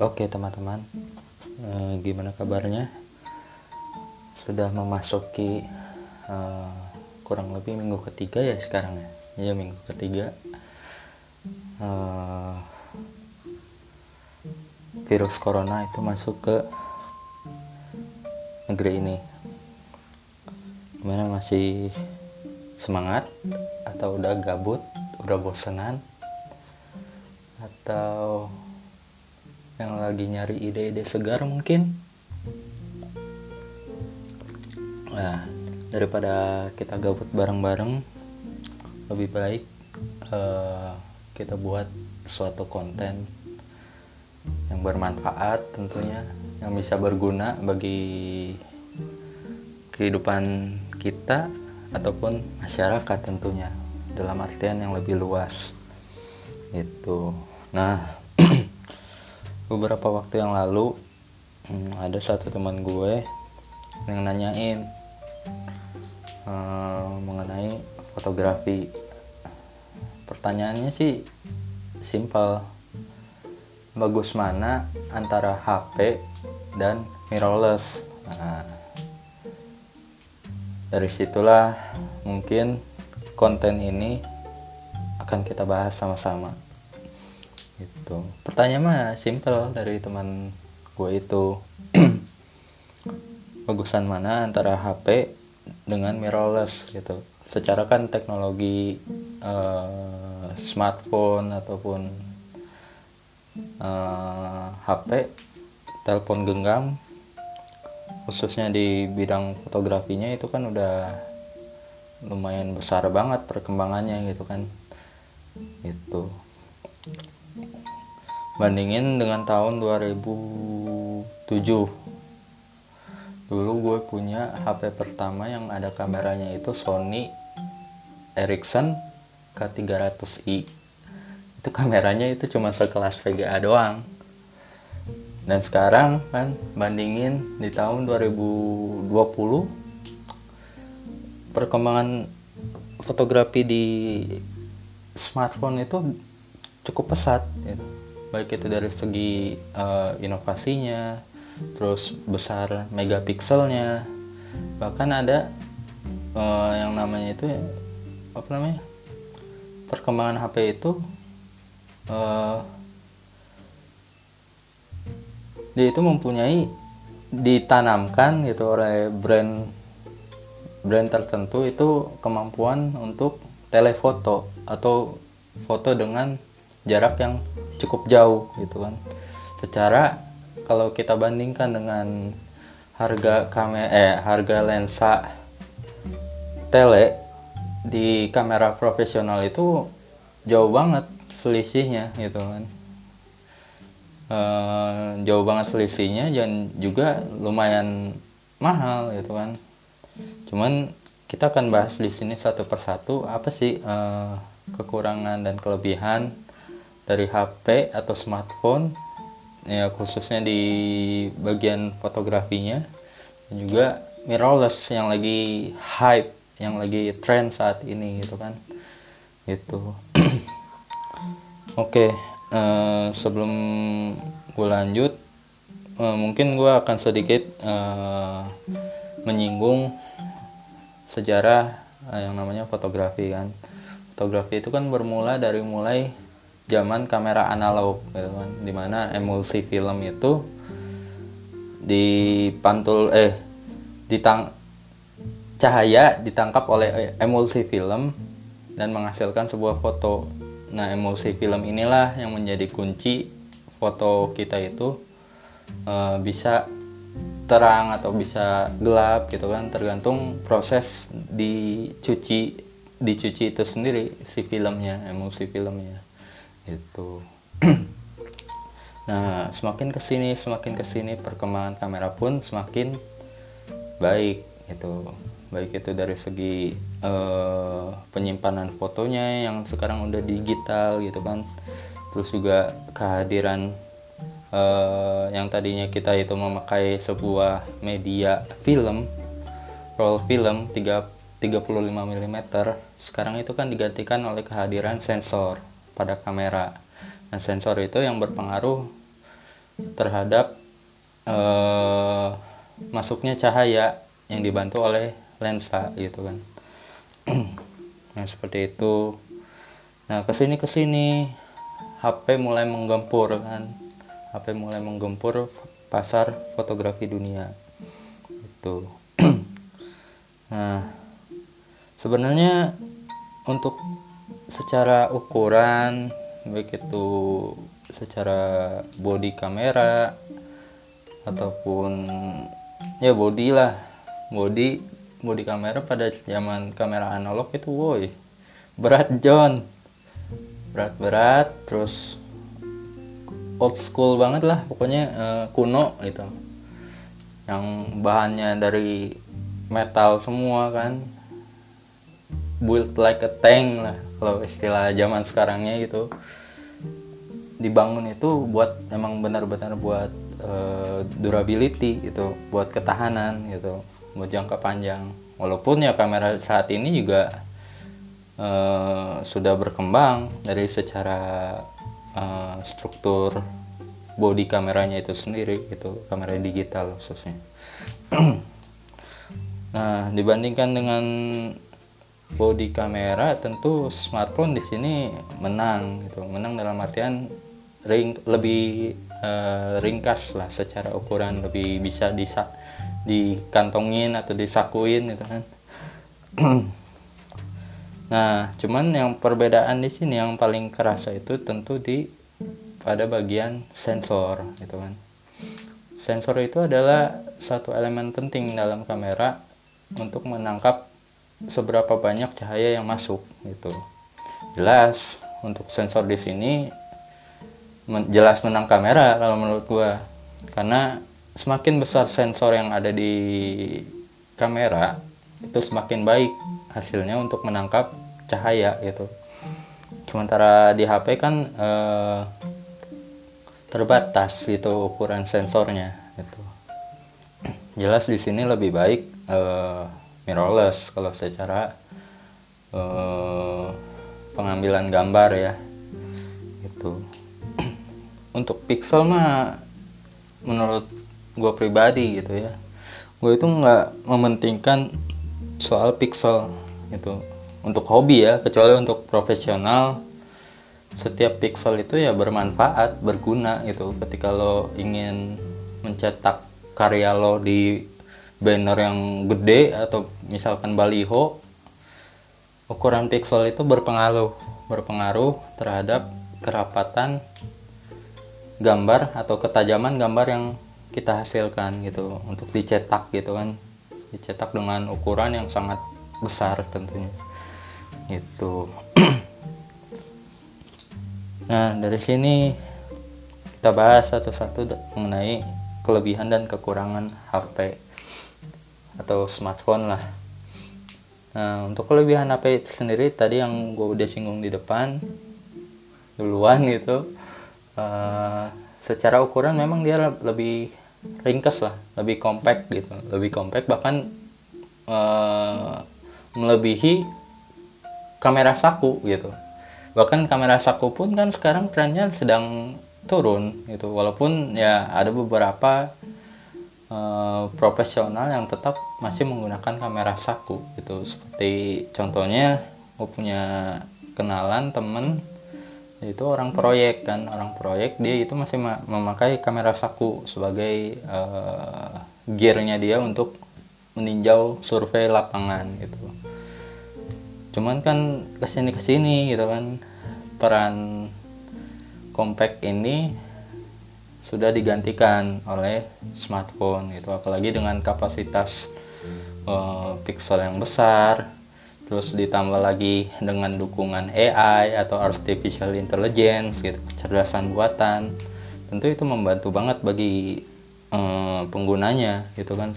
Oke teman-teman, Eh, gimana kabarnya? Sudah memasuki eh, kurang lebih minggu ketiga ya sekarang ya? Iya minggu ketiga. Eh, virus corona itu masuk ke negeri ini. Gimana masih semangat atau udah gabut, udah bosenan? Atau yang lagi nyari ide-ide segar mungkin. Nah daripada kita gabut bareng-bareng lebih baik eh, kita buat suatu konten yang bermanfaat tentunya yang bisa berguna bagi kehidupan kita ataupun masyarakat tentunya dalam artian yang lebih luas. Itu nah beberapa waktu yang lalu hmm, ada satu teman gue yang nanyain uh, mengenai fotografi. Pertanyaannya sih simpel. Bagus mana antara HP dan mirrorless. Nah, dari situlah mungkin konten ini akan kita bahas sama-sama gitu. Pertanyaan mah simple dari teman gue itu. Bagusan mana antara HP dengan mirrorless gitu. Secara kan teknologi uh, smartphone ataupun uh, eh, HP telepon genggam khususnya di bidang fotografinya itu kan udah lumayan besar banget perkembangannya gitu kan. Itu bandingin dengan tahun 2007 dulu gue punya HP pertama yang ada kameranya itu Sony Ericsson K300i itu kameranya itu cuma sekelas VGA doang. Dan sekarang kan bandingin di tahun 2020 perkembangan fotografi di smartphone itu cukup pesat baik itu dari segi uh, inovasinya terus besar megapikselnya bahkan ada uh, yang namanya itu apa namanya perkembangan HP itu uh, dia itu mempunyai ditanamkan gitu oleh brand brand tertentu itu kemampuan untuk telefoto atau foto dengan jarak yang cukup jauh gitu kan. Secara kalau kita bandingkan dengan harga kamera eh harga lensa tele di kamera profesional itu jauh banget selisihnya gitu kan. E, jauh banget selisihnya dan juga lumayan mahal gitu kan. Cuman kita akan bahas di sini satu persatu apa sih e, kekurangan dan kelebihan dari HP atau smartphone ya khususnya di bagian fotografinya. Dan juga mirrorless yang lagi hype yang lagi trend saat ini gitu kan. Gitu. Oke okay, uh, eh, sebelum gue lanjut uh, mungkin gue akan sedikit uh, menyinggung sejarah uh, yang namanya fotografi kan. Fotografi itu kan bermula dari mulai zaman kamera analog gitu kan. Di mana emulsi film itu dipantul eh ditang cahaya ditangkap oleh emulsi film dan menghasilkan sebuah foto. Nah emulsi film inilah yang menjadi kunci foto kita itu e, bisa terang atau bisa gelap gitu kan. Tergantung proses dicuci dicuci itu sendiri si filmnya emulsi filmnya itu nah semakin ke sini semakin ke sini perkembangan kamera pun semakin baik itu baik itu dari segi uh, penyimpanan fotonya yang sekarang udah digital gitu kan. Terus juga kehadiran uh, yang tadinya kita itu memakai sebuah media film roll film 3, 35 mm sekarang itu kan digantikan oleh kehadiran sensor pada kamera. Nah, sensor itu yang berpengaruh terhadap eh, masuknya cahaya yang dibantu oleh lensa gitu kan. Nah seperti itu. Nah ke sini ke sini HP mulai menggempur kan. HP mulai menggempur pasar fotografi dunia itu nah sebenarnya untuk secara ukuran baik itu secara body kamera ataupun ya body lah. Body body kamera pada zaman kamera analog itu woi berat John. Berat-berat terus old school banget lah pokoknya uh, kuno gitu. Yang bahannya dari metal semua kan build like a tank lah kalau istilah zaman sekarangnya gitu. Dibangun itu buat emang benar-benar buat uh, durability gitu buat ketahanan gitu buat jangka panjang. Walaupun ya kamera saat ini juga uh, sudah berkembang dari secara uh, struktur body kameranya itu sendiri itu kamera digital khususnya. Nah dibandingkan dengan body kamera tentu smartphone di sini menang gitu. Menang dalam artian ring lebih uh, ringkas lah secara ukuran lebih bisa disa dikantongin atau disakuin gitu kan. Nah cuman yang perbedaan di sini yang paling kerasa itu tentu di pada bagian sensor gitu kan. Sensor itu adalah satu elemen penting dalam kamera untuk menangkap seberapa banyak cahaya yang masuk gitu. Jelas untuk sensor di sini men jelas menang kamera kalau menurut gua. Karena semakin besar sensor yang ada di kamera itu semakin baik hasilnya untuk menangkap cahaya gitu. Sementara di HP kan eh, terbatas itu ukuran sensornya gitu. Jelas di sini lebih baik eh, mirrorless kalau secara eh, pengambilan gambar ya gitu. Untuk pixel mah menurut gue pribadi gitu ya gue itu nggak mementingkan soal pixel gitu. Untuk hobi ya kecuali untuk profesional setiap pixel itu ya bermanfaat berguna gitu. Ketika lo ingin mencetak karya lo di banner yang gede atau misalkan baliho ukuran pixel itu berpengaruh berpengaruh terhadap kerapatan gambar atau ketajaman gambar yang kita hasilkan gitu untuk dicetak gitu kan. Dicetak dengan ukuran yang sangat besar tentunya. Itu nah dari sini kita bahas satu-satu mengenai kelebihan dan kekurangan HP atau smartphone lah. Nah untuk kelebihan HP sendiri tadi yang gue udah singgung di depan duluan gitu uh, secara ukuran memang dia lebih ringkas lah lebih compact gitu lebih compact bahkan uh, melebihi kamera saku gitu. Bahkan kamera saku pun kan sekarang trennya sedang turun gitu walaupun ya ada beberapa uh, profesional yang tetap masih menggunakan kamera saku gitu. Seperti contohnya gue punya kenalan temen itu orang proyek kan. Orang proyek dia itu masih memakai kamera saku sebagai uh, gearnya dia untuk meninjau survei lapangan gitu. Cuman kan ke sini ke sini gitu kan peran compact ini sudah digantikan oleh smartphone gitu. Apalagi dengan kapasitas uh, pixel yang besar terus ditambah lagi dengan dukungan AI atau artificial intelligence gitu kecerdasan buatan tentu itu membantu banget bagi um, penggunanya gitu kan.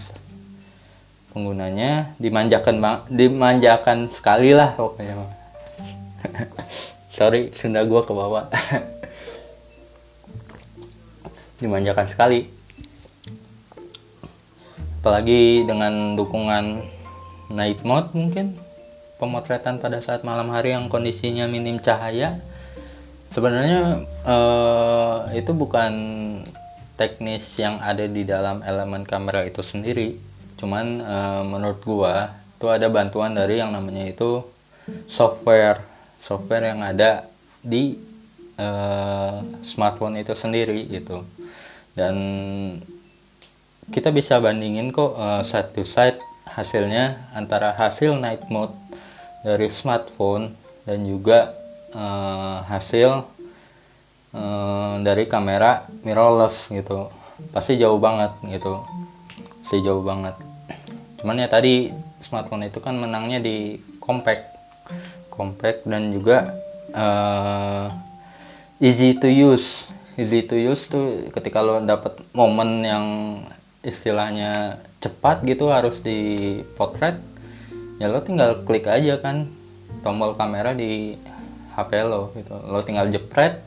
Penggunanya dimanjakan dimanjakan sekali lah pokoknya. Sorry Sunda gua ke bawah dimanjakan sekali. Apalagi dengan dukungan night mode mungkin pemotretan pada saat malam hari yang kondisinya minim cahaya. Sebenarnya uh, itu bukan teknis yang ada di dalam elemen kamera itu sendiri. Cuman uh, menurut gua itu ada bantuan dari yang namanya itu software. Software yang ada di uh, smartphone itu sendiri gitu. Dan kita bisa bandingin kok uh, side to side hasilnya antara hasil night mode dari smartphone dan juga uh, hasil uh, dari kamera mirrorless gitu. Pasti jauh banget gitu. Sih jauh banget. Cuman ya tadi smartphone itu kan menangnya di compact. Compact dan juga uh, easy to use. Easy to use tuh ketika lo dapet momen yang istilahnya cepat gitu harus di potret ya lo tinggal klik aja kan tombol kamera di HP lo gitu. Lo tinggal jepret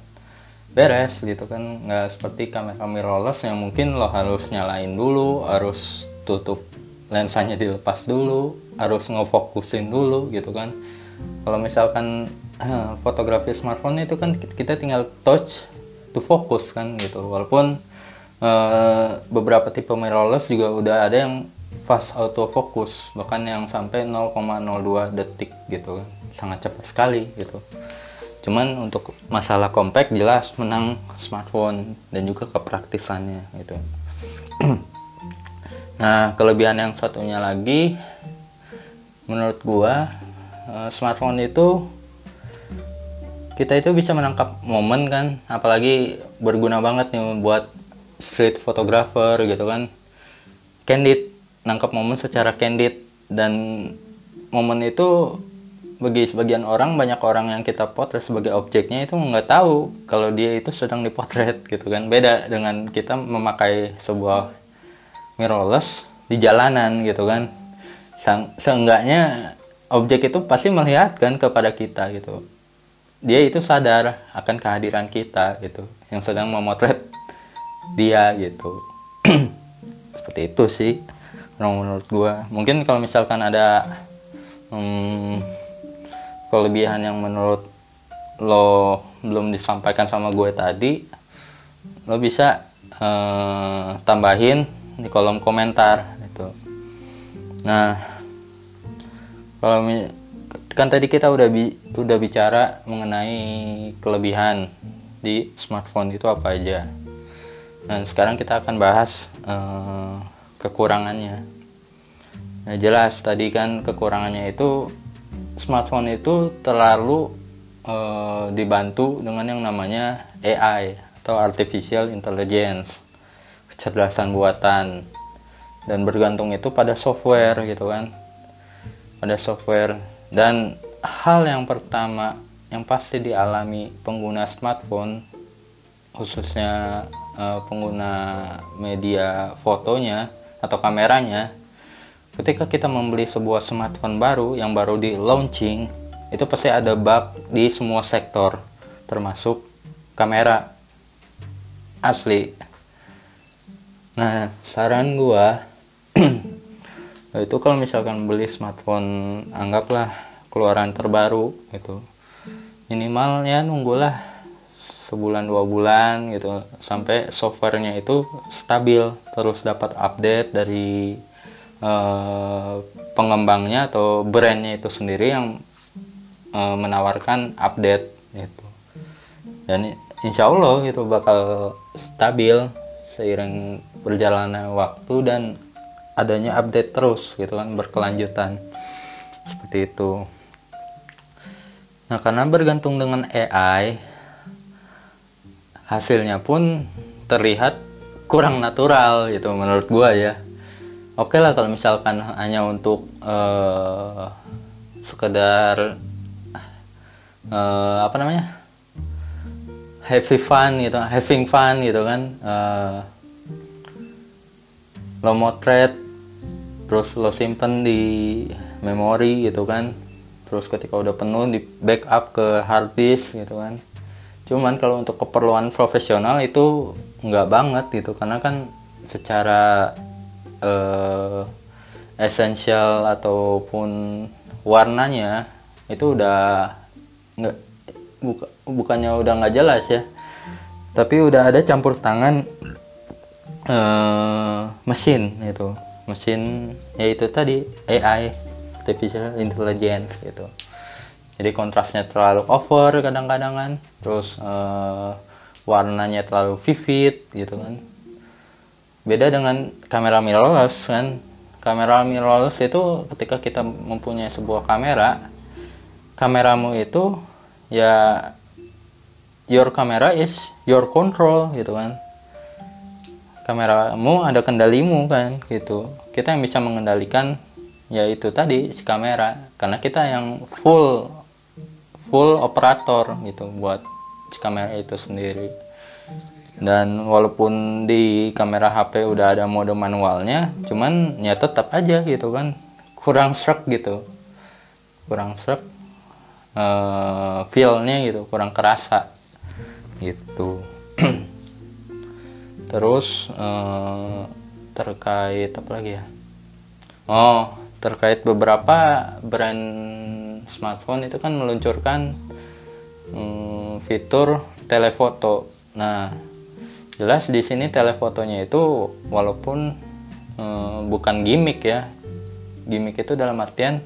beres gitu kan. Nggak seperti kamera mirrorless yang mungkin lo harus nyalain dulu harus tutup lensanya dilepas dulu harus ngefokusin dulu gitu kan. Kalau misalkan fotografi smartphone itu kan kita tinggal touch to focus kan gitu. Walaupun uh, beberapa tipe mirrorless juga udah ada yang fast auto focus bahkan yang sampai 0,02 detik gitu. Sangat cepat sekali gitu. Cuman untuk masalah compact jelas menang smartphone dan juga kepraktisannya gitu. Nah kelebihan yang satunya lagi menurut gua uh, smartphone itu kita itu bisa menangkap momen kan apalagi berguna banget nih buat street photographer gitu kan. Candid nangkap momen secara candid. Dan momen itu bagi sebagian orang banyak orang yang kita potret sebagai objeknya itu nggak tahu kalau dia itu sedang dipotret gitu kan. Beda dengan kita memakai sebuah mirrorless di jalanan gitu kan. Seenggaknya objek itu pasti melihat kan kepada kita gitu dia itu sadar akan kehadiran kita gitu. Yang sedang memotret dia gitu. Seperti itu sih menurut gue mungkin kalau misalkan ada hmm, kelebihan yang menurut lo belum disampaikan sama gue tadi lo bisa uh, tambahin di kolom komentar itu nah kalau kan tadi kita udah bi udah bicara mengenai kelebihan di smartphone itu apa aja. Dan sekarang kita akan bahas uh, kekurangannya. Nah, jelas tadi kan kekurangannya itu smartphone itu terlalu uh, dibantu dengan yang namanya AI atau artificial intelligence, kecerdasan buatan dan bergantung itu pada software gitu kan. Pada software dan hal yang pertama yang pasti dialami pengguna smartphone, khususnya uh, pengguna media fotonya atau kameranya, ketika kita membeli sebuah smartphone baru yang baru di launching, itu pasti ada bug di semua sektor, termasuk kamera asli. Nah, saran gua itu kalau misalkan beli smartphone anggaplah keluaran terbaru gitu. Minimal ya nunggulah sebulan dua bulan gitu. Sampai softwarenya itu stabil terus dapat update dari uh, pengembangnya atau brandnya itu sendiri yang uh, menawarkan update gitu. Dan insya Allah gitu bakal stabil seiring berjalannya waktu dan adanya update terus gitu kan berkelanjutan. Seperti itu. Nah karena bergantung dengan AI hasilnya pun terlihat kurang natural gitu menurut gua ya. Oke okay lah kalau misalkan hanya untuk uh, sekedar uh, apa namanya happy fun gitu having fun gitu kan uh, lo motret terus lo simpen di memori gitu kan. Terus ketika udah penuh di backup ke hard disk gitu kan. Cuman kalau untuk keperluan profesional itu nggak banget gitu. Karena kan secara uh, esensial ataupun warnanya itu udah nggak buka, bukannya udah nggak jelas ya. Tapi udah ada campur tangan eh, mesin itu mesin yaitu tadi AI artificial intelligence gitu. Jadi kontrasnya terlalu over kadang-kadang kan terus eh, warnanya terlalu vivid gitu kan. Beda dengan kamera mirrorless kan. Kamera mirrorless itu ketika kita mempunyai sebuah kamera kameramu itu ya your camera is your control gitu kan kameramu ada kendalimu kan gitu. Kita yang bisa mengendalikan yaitu tadi si kamera. Karena kita yang full full operator gitu buat si kamera itu sendiri. Dan walaupun di kamera HP udah ada mode manualnya cuman ya tetap aja gitu kan. Kurang serak gitu. Kurang serak uh, feelnya gitu kurang kerasa gitu terus uh, terkait apa lagi ya? Oh terkait beberapa brand smartphone itu kan meluncurkan um, fitur telefoto. Nah jelas di sini telefotonya itu walaupun um, bukan gimmick ya. Gimmick itu dalam artian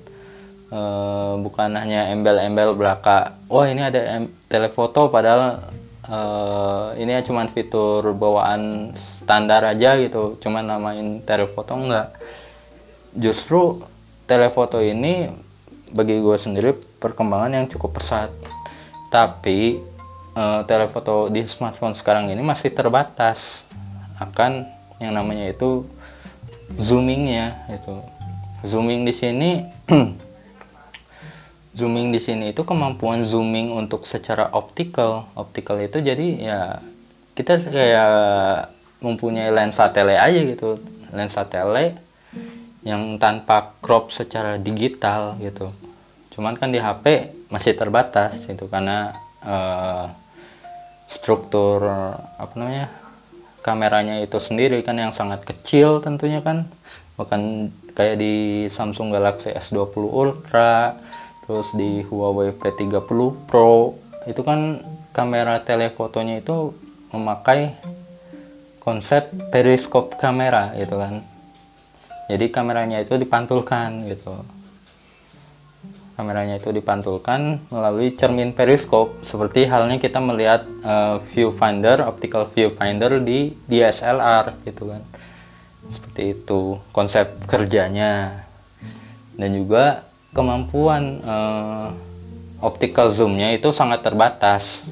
uh, bukan hanya embel-embel belaka. Oh ini ada telefoto padahal uh, ini ya cuman fitur bawaan standar aja gitu. Cuman namain telefoto enggak. Justru telefoto ini bagi gue sendiri perkembangan yang cukup pesat. Tapi uh, telefoto di smartphone sekarang ini masih terbatas. Akan yang namanya itu zoomingnya itu zooming di sini zooming di sini itu kemampuan zooming untuk secara optical. Optical itu jadi ya kita kayak mempunyai lensa tele aja gitu. Lensa tele yang tanpa crop secara digital gitu. Cuman kan di HP masih terbatas itu karena uh, struktur apa namanya kameranya itu sendiri kan yang sangat kecil tentunya kan. Bahkan kayak di Samsung Galaxy S20 Ultra terus di Huawei P30 Pro itu kan kamera telefotonya itu memakai konsep periskop kamera gitu kan. Jadi kameranya itu dipantulkan gitu. Kameranya itu dipantulkan melalui cermin periskop seperti halnya kita melihat uh, viewfinder optical viewfinder di DSLR gitu kan. Seperti itu konsep kerjanya. Dan juga kemampuan uh, optical zoomnya itu sangat terbatas.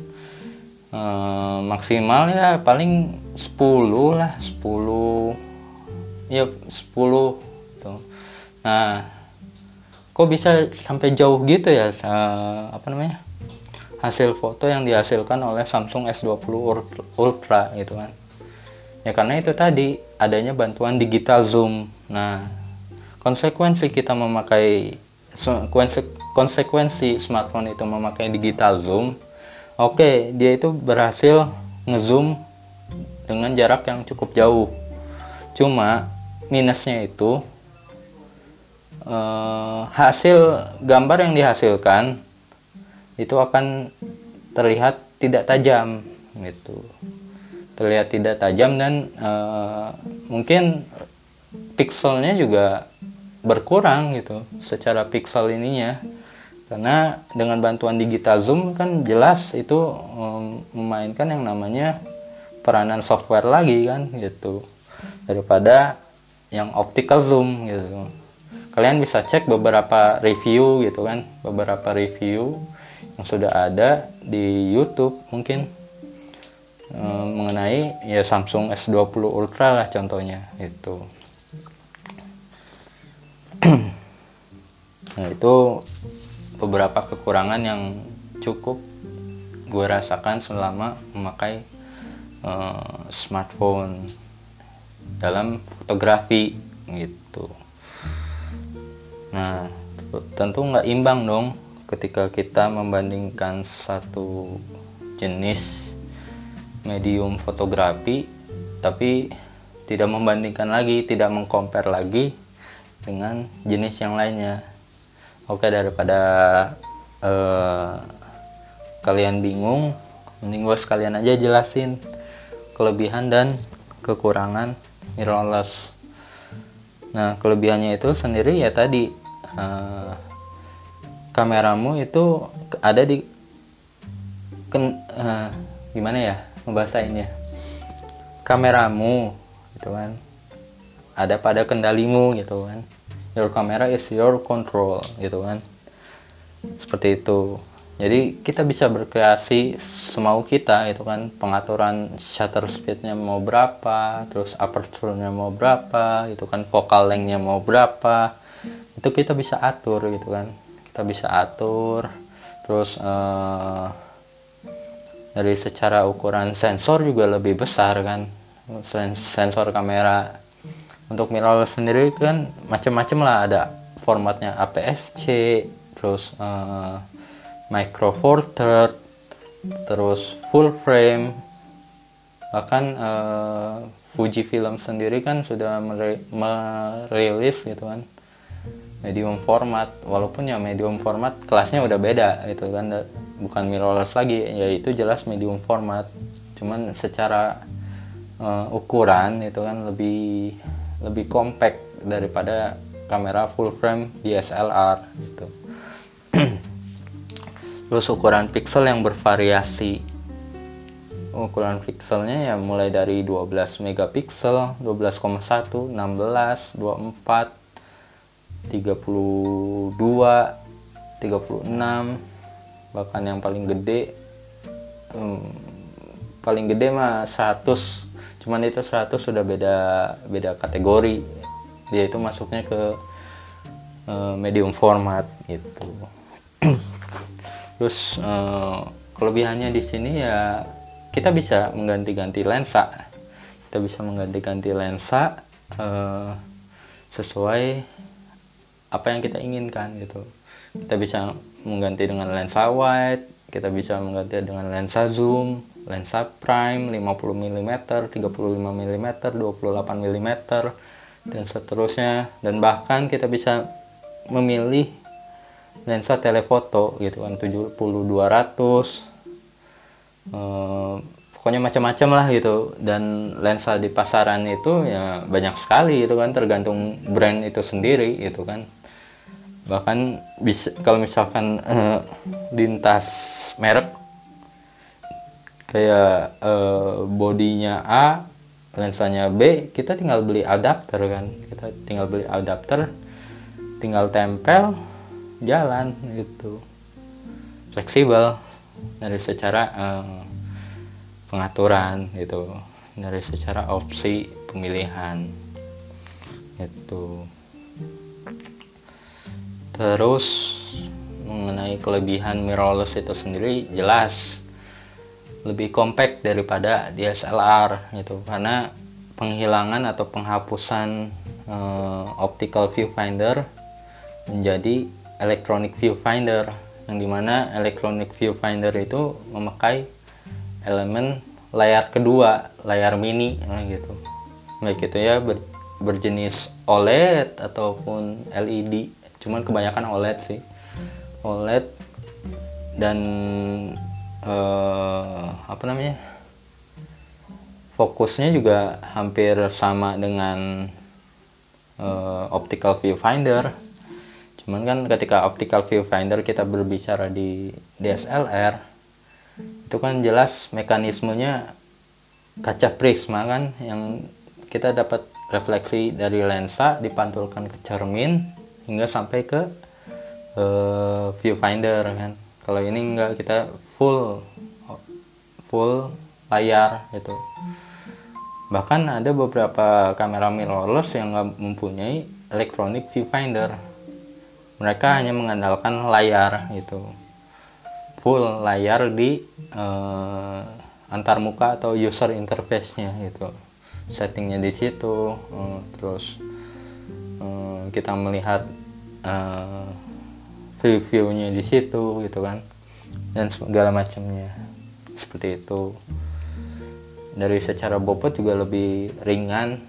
Uh, maksimal ya paling 10 lah 10 ya 10 gitu. nah kok bisa sampai jauh gitu ya uh, apa namanya hasil foto yang dihasilkan oleh Samsung S20 Ultra gitu kan? Ya karena itu tadi adanya bantuan digital zoom. Nah konsekuensi kita memakai konsekuensi smartphone itu memakai digital zoom oke okay, dia itu berhasil ngezoom dengan jarak yang cukup jauh. Cuma minusnya itu eh, hasil gambar yang dihasilkan itu akan terlihat tidak tajam gitu. Terlihat tidak tajam dan eh, mungkin pixelnya juga berkurang gitu secara pixel ininya. Karena dengan bantuan digital zoom kan jelas itu memainkan yang namanya peranan software lagi kan gitu. Daripada yang optical zoom gitu. Kalian bisa cek beberapa review gitu kan beberapa review yang sudah ada di YouTube mungkin. Mengenai ya Samsung S20 Ultra lah contohnya itu nah itu beberapa kekurangan yang cukup gue rasakan selama memakai uh, smartphone dalam fotografi gitu. Nah tentu nggak imbang dong ketika kita membandingkan satu jenis medium fotografi tapi tidak membandingkan lagi tidak mengcompare lagi dengan jenis yang lainnya. Oke daripada uh, kalian bingung mending gue sekalian aja jelasin kelebihan dan kekurangan mirrorless. Nah kelebihannya itu sendiri ya tadi uh, kameramu itu ada di ken, uh, gimana ya ngebahasainnya kameramu gitu kan ada pada kendalimu gitu kan your camera is your control gitu kan. Seperti itu. Jadi kita bisa berkreasi semau kita itu kan. Pengaturan shutter speednya mau berapa terus aperture-nya mau berapa itu kan. Focal length-nya mau berapa. Itu kita bisa atur gitu kan. Kita bisa atur terus uh, dari secara ukuran sensor juga lebih besar kan. Sensor kamera untuk mirrorless sendiri kan macam-macam lah. Ada formatnya APS-C terus uh, micro four third terus full frame. Bahkan uh, Fuji Film sendiri kan sudah merilis gitu kan. Medium format. Walaupun ya medium format kelasnya udah beda gitu kan. Bukan mirrorless lagi. Ya itu jelas medium format. Cuman secara uh, ukuran itu kan lebih lebih compact daripada kamera full frame DSLR gitu. Terus ukuran pixel yang bervariasi. Ukuran pixelnya ya mulai dari 12 megapiksel 12,1 16 24 32 36 bahkan yang paling gede hmm, paling gede mah 100 cuman itu 100 sudah beda beda kategori. Dia itu masuknya ke uh, medium format gitu. Terus uh, kelebihannya di sini ya kita bisa mengganti-ganti lensa. Kita bisa mengganti-ganti lensa uh, sesuai apa yang kita inginkan gitu. Kita bisa mengganti dengan lensa wide kita bisa mengganti dengan lensa zoom lensa prime 50 mm 35 mm 28 mm dan seterusnya. Dan bahkan kita bisa memilih lensa telefoto gitu kan 70 200 eh, pokoknya macam-macam lah gitu. Dan lensa di pasaran itu ya banyak sekali itu kan tergantung brand itu sendiri gitu kan. Bahkan bisa kalau misalkan eh, lintas merek kayak eh, bodinya A lensanya B kita tinggal beli adapter kan. Kita tinggal beli adapter tinggal tempel jalan gitu. Fleksibel dari secara uh, pengaturan gitu. Dari secara opsi pemilihan itu terus mengenai kelebihan mirrorless itu sendiri jelas lebih compact daripada DSLR gitu. Karena penghilangan atau penghapusan uh, optical viewfinder menjadi electronic viewfinder yang di mana electronic viewfinder itu memakai elemen layar kedua layar mini nah gitu. Baik itu ya ber, berjenis OLED ataupun LED cuman kebanyakan OLED sih. OLED dan eh, apa namanya fokusnya juga hampir sama dengan eh, optical viewfinder. Cuman kan ketika optical viewfinder kita berbicara di DSLR itu kan jelas mekanismenya kaca prisma kan yang kita dapat refleksi dari lensa dipantulkan ke cermin hingga sampai ke uh, viewfinder kan. Kalau ini enggak kita full full layar gitu. Bahkan ada beberapa kamera mirrorless yang nggak mempunyai electronic viewfinder mereka hanya mengandalkan layar gitu. Full layar di uh, antar muka atau user interface-nya gitu. Settingnya di situ uh, terus uh, kita melihat uh, view-viewnya di situ gitu kan dan segala macamnya. Seperti itu. Dari secara bobot juga lebih ringan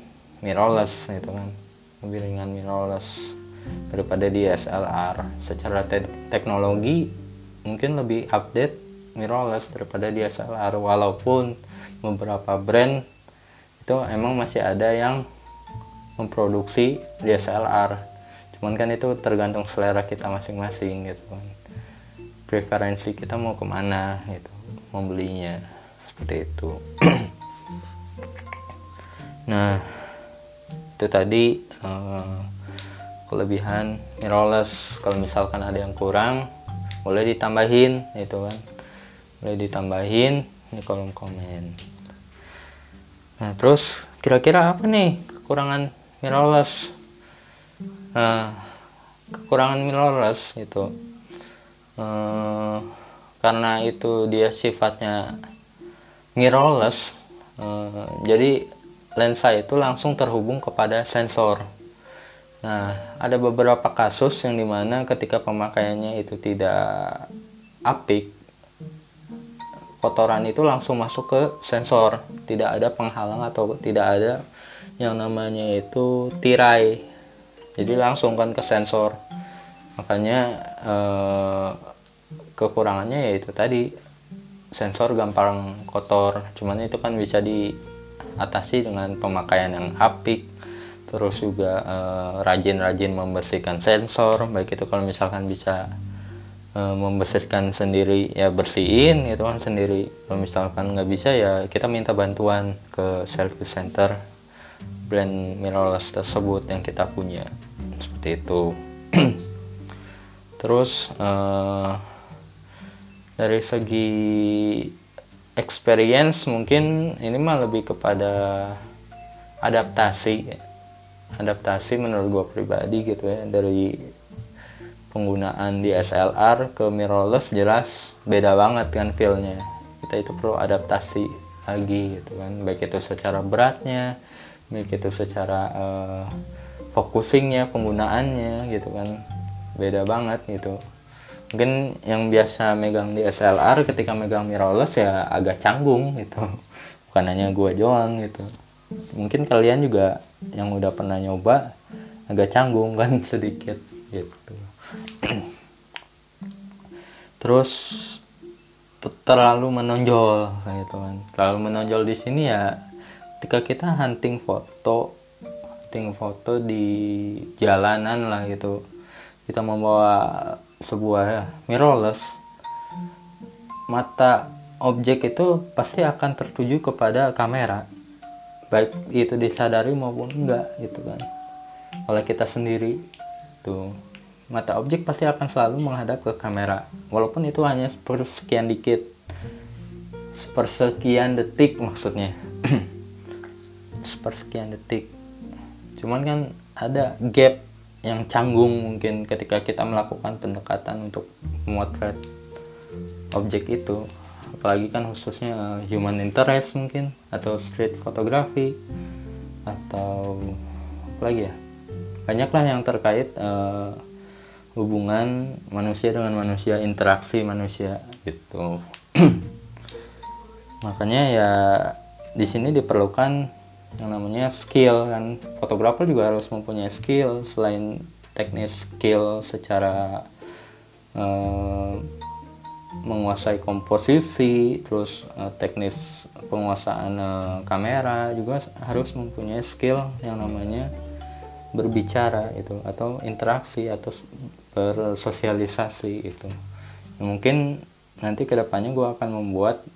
mirrorless gitu kan. Lebih ringan mirrorless daripada DSLR secara te teknologi mungkin lebih update mirrorless daripada DSLR walaupun beberapa brand itu emang masih ada yang memproduksi DSLR cuman kan itu tergantung selera kita masing-masing gitu kan preferensi kita mau ke mana gitu membelinya seperti itu. Nah itu tadi uh, kelebihan mirrorless. Kalau misalkan ada yang kurang boleh ditambahin itu kan. Boleh ditambahin di kolom komen. Nah terus kira-kira apa nih kekurangan mirrorless? Nah kekurangan mirrorless itu eh, karena itu dia sifatnya mirrorless. Eh, jadi lensa itu langsung terhubung kepada sensor. Nah ada beberapa kasus yang di mana ketika pemakaiannya itu tidak apik kotoran itu langsung masuk ke sensor. Tidak ada penghalang atau tidak ada yang namanya itu tirai. Jadi langsung kan ke sensor. Makanya eh, kekurangannya yaitu tadi. Sensor gampang kotor cuman itu kan bisa diatasi dengan pemakaian yang apik. Terus juga eh, rajin-rajin membersihkan sensor baik itu kalau misalkan bisa e, membersihkan sendiri ya bersihin gitu kan sendiri. Kalau misalkan nggak bisa ya kita minta bantuan ke service center brand mirrorless tersebut yang kita punya. Seperti itu. Terus e, dari segi experience mungkin ini mah lebih kepada adaptasi. Adaptasi menurut gue pribadi gitu ya. Dari penggunaan di SLR ke mirrorless jelas beda banget kan feelnya. Kita itu perlu adaptasi lagi gitu kan. Baik itu secara beratnya baik itu secara uh, focusingnya penggunaannya gitu kan. Beda banget gitu mungkin yang biasa megang di SLR ketika megang mirrorless ya agak canggung gitu. Bukan hanya gue doang gitu. Mungkin kalian juga yang udah pernah nyoba agak canggung kan sedikit gitu. Terus terlalu menonjol gitu kan. Terlalu menonjol di sini ya ketika kita hunting foto hunting foto di jalanan lah gitu. Kita membawa sebuah mirrorless mata objek itu pasti akan tertuju kepada kamera. Baik itu disadari maupun enggak gitu kan. Oleh kita sendiri tuh. Mata objek pasti akan selalu menghadap ke kamera. Walaupun itu hanya sepersekian dikit sepersekian detik maksudnya. Sepersekian detik. Cuman kan ada gap yang canggung mungkin ketika kita melakukan pendekatan untuk memotret objek itu. Apalagi kan khususnya human interest mungkin atau street photography atau apa lagi ya? Banyaklah yang terkait uh, hubungan manusia dengan manusia interaksi manusia gitu. Makanya ya di sini diperlukan yang namanya skill kan. Fotografer juga harus mempunyai skill. Selain teknis skill secara uh, menguasai komposisi terus uh, teknis penguasaan uh, kamera juga harus mempunyai skill yang namanya berbicara itu atau interaksi atau bersosialisasi itu ya, mungkin nanti ke depannya gue akan membuat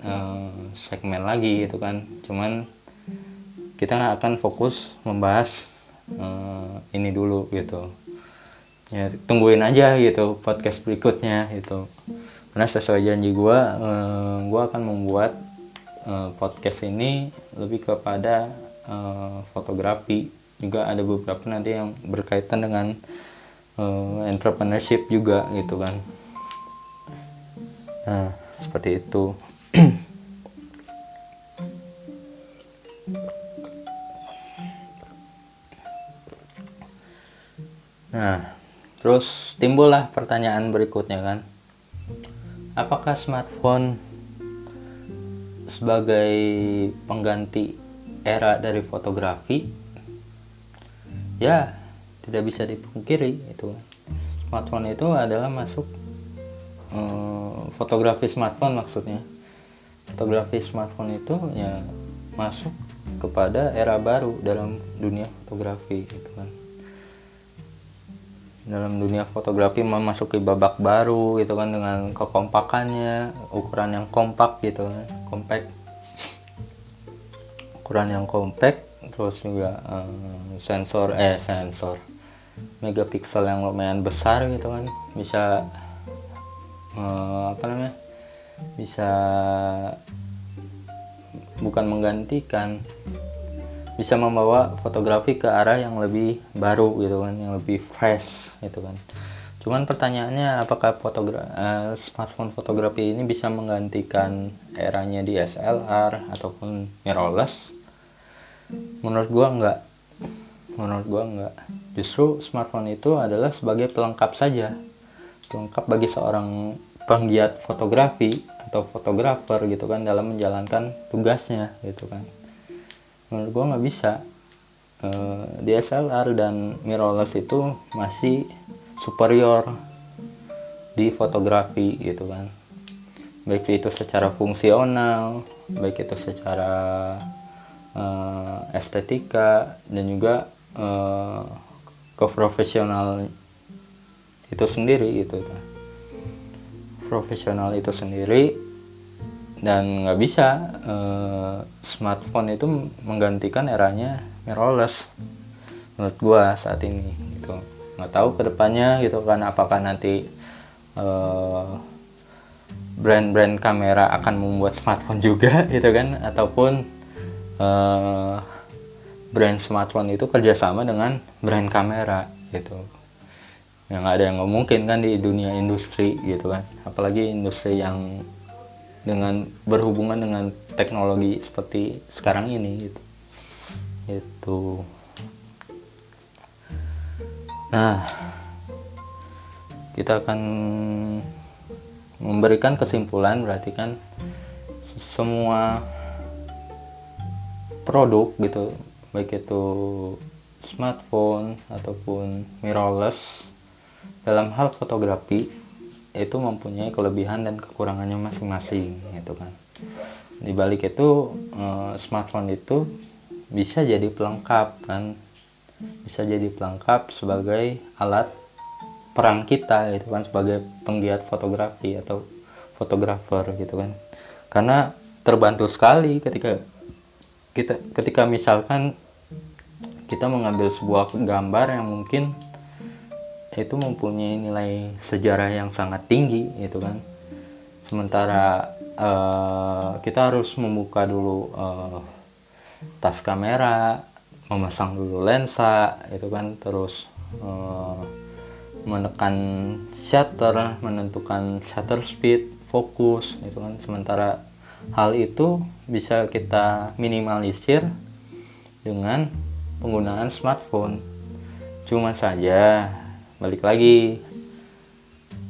segmen lagi gitu kan. Cuman kita akan fokus membahas uh, ini dulu gitu. Ya tungguin aja gitu podcast berikutnya gitu. Karena sesuai janji gue uh, gue akan membuat uh, podcast ini lebih kepada uh, fotografi. Juga ada beberapa nanti yang berkaitan dengan uh, entrepreneurship juga gitu kan. Nah seperti itu nah. Terus timbullah pertanyaan berikutnya kan. Apakah smartphone sebagai pengganti era dari fotografi? Ya tidak bisa dipungkiri itu. Smartphone itu adalah masuk um, fotografi smartphone maksudnya. Fotografi smartphone itu ya masuk kepada era baru dalam dunia fotografi gitu kan dalam dunia fotografi memasuki babak baru gitu kan dengan kekompakannya ukuran yang kompak gitu kan compact ukuran yang compact terus juga um, sensor eh sensor megapiksel yang lumayan besar gitu kan bisa uh, apa namanya bisa bukan menggantikan bisa membawa fotografi ke arah yang lebih baru gitu kan yang lebih fresh gitu kan. Cuman pertanyaannya apakah fotogra uh, smartphone fotografi ini bisa menggantikan eranya DSLR ataupun mirrorless? Menurut gua enggak. Menurut gua enggak. Justru smartphone itu adalah sebagai pelengkap saja. Pelengkap bagi seorang penggiat fotografi atau fotografer gitu kan dalam menjalankan tugasnya gitu kan menurut gue nggak bisa. Eh, DSLR dan mirrorless itu masih superior di fotografi gitu kan. Baik itu secara fungsional baik itu secara uh, estetika dan juga uh, keprofesional itu sendiri gitu kan. Profesional itu sendiri dan nggak bisa uh, smartphone itu menggantikan eranya mirrorless menurut gua saat ini gitu. Nggak tahu ke depannya gitu kan apakah nanti eh, brand-brand kamera akan membuat smartphone juga gitu kan ataupun uh, brand smartphone itu kerjasama dengan brand kamera gitu. Yang ada yang nggak mungkin kan di dunia industri gitu kan. Apalagi industri yang dengan berhubungan dengan teknologi seperti sekarang ini gitu. Itu. Nah kita akan memberikan kesimpulan berarti kan semua produk gitu baik itu smartphone ataupun mirrorless dalam hal fotografi itu mempunyai kelebihan dan kekurangannya masing-masing gitu kan. Di balik itu uh, smartphone itu bisa jadi pelengkap kan. Bisa jadi pelengkap sebagai alat peran kita gitu kan sebagai penggiat fotografi atau fotografer gitu kan. Karena terbantu sekali ketika kita ketika misalkan kita mengambil sebuah gambar yang mungkin itu mempunyai nilai sejarah yang sangat tinggi gitu kan. Sementara uh, kita harus membuka dulu uh, tas kamera memasang dulu lensa itu kan. Terus uh, menekan shutter menentukan shutter speed fokus itu kan. Sementara hal itu bisa kita minimalisir dengan penggunaan smartphone. Cuma saja balik lagi.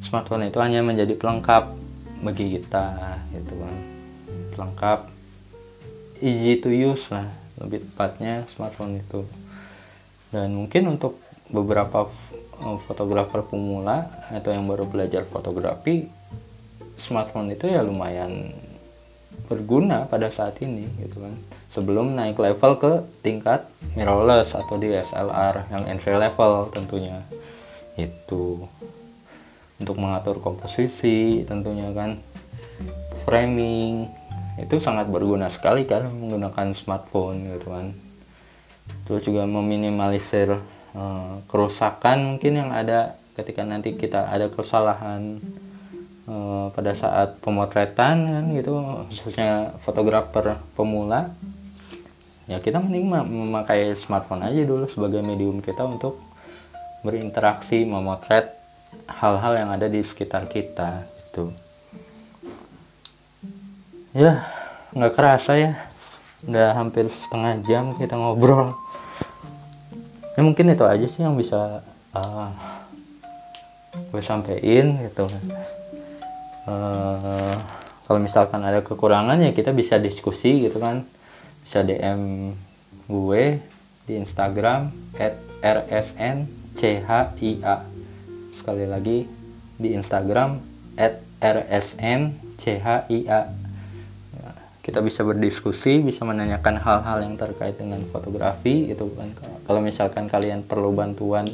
Smartphone itu hanya menjadi pelengkap bagi kita gitu kan. Pelengkap easy to use lah lebih tepatnya smartphone itu. Dan mungkin untuk beberapa eh, fotografer pemula atau yang baru belajar fotografi smartphone itu ya lumayan berguna pada saat ini gitu kan. Sebelum naik level ke tingkat mirrorless atau DSLR yang entry level tentunya itu. Untuk mengatur komposisi tentunya kan. Framing itu sangat berguna sekali kan menggunakan smartphone gitu kan. Terus juga meminimalisir uh, kerusakan mungkin yang ada ketika nanti kita ada kesalahan uh, pada saat pemotretan kan gitu khususnya fotografer pemula. Ya kita mending memakai smartphone aja dulu sebagai medium kita untuk berinteraksi memotret hal-hal yang ada di sekitar kita itu ya nggak kerasa ya. Udah hampir setengah jam kita ngobrol. Ya mungkin itu aja sih yang bisa uh, gue sampein gitu. Uh, kalau misalkan ada kekurangan ya kita bisa diskusi gitu kan. Bisa DM gue di Instagram at rsn CHIA sekali lagi di Instagram at rsn CHIA kita bisa berdiskusi bisa menanyakan hal-hal yang terkait dengan fotografi itu kan. Kalau misalkan kalian perlu bantuan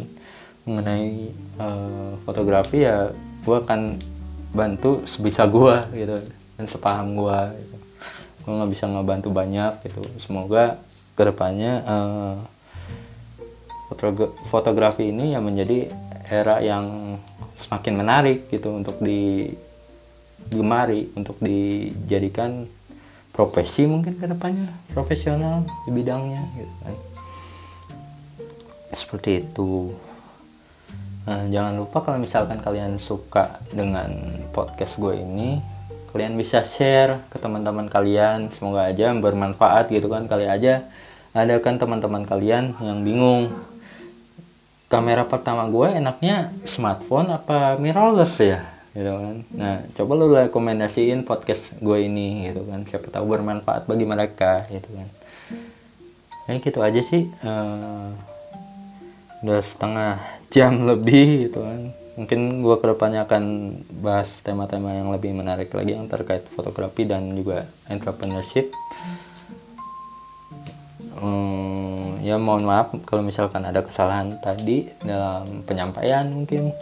mengenai uh, fotografi ya gue akan bantu sebisa gue gitu dan sepaham gue gitu. gue nggak bisa ngebantu banyak gitu. Semoga ke depannya uh, fotografi ini yang menjadi era yang semakin menarik gitu untuk digemari untuk dijadikan profesi mungkin ke depannya profesional di bidangnya gitu kan. Seperti itu. Nah, jangan lupa kalau misalkan kalian suka dengan podcast gue ini kalian bisa share ke teman-teman kalian. Semoga aja bermanfaat gitu kan. Kali aja ada kan teman-teman kalian yang bingung kamera pertama gue enaknya smartphone apa mirrorless ya gitu kan. Nah coba lu rekomendasiin podcast gue ini gitu kan. Siapa tahu bermanfaat bagi mereka gitu kan. Ya gitu aja sih uh, udah setengah jam lebih gitu kan. Mungkin gue ke depannya akan bahas tema-tema yang lebih menarik lagi yang terkait fotografi dan juga entrepreneurship hmm, ya mohon maaf kalau misalkan ada kesalahan tadi dalam penyampaian mungkin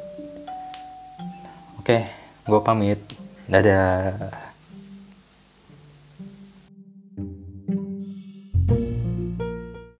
Oke, gue pamit. Dadah.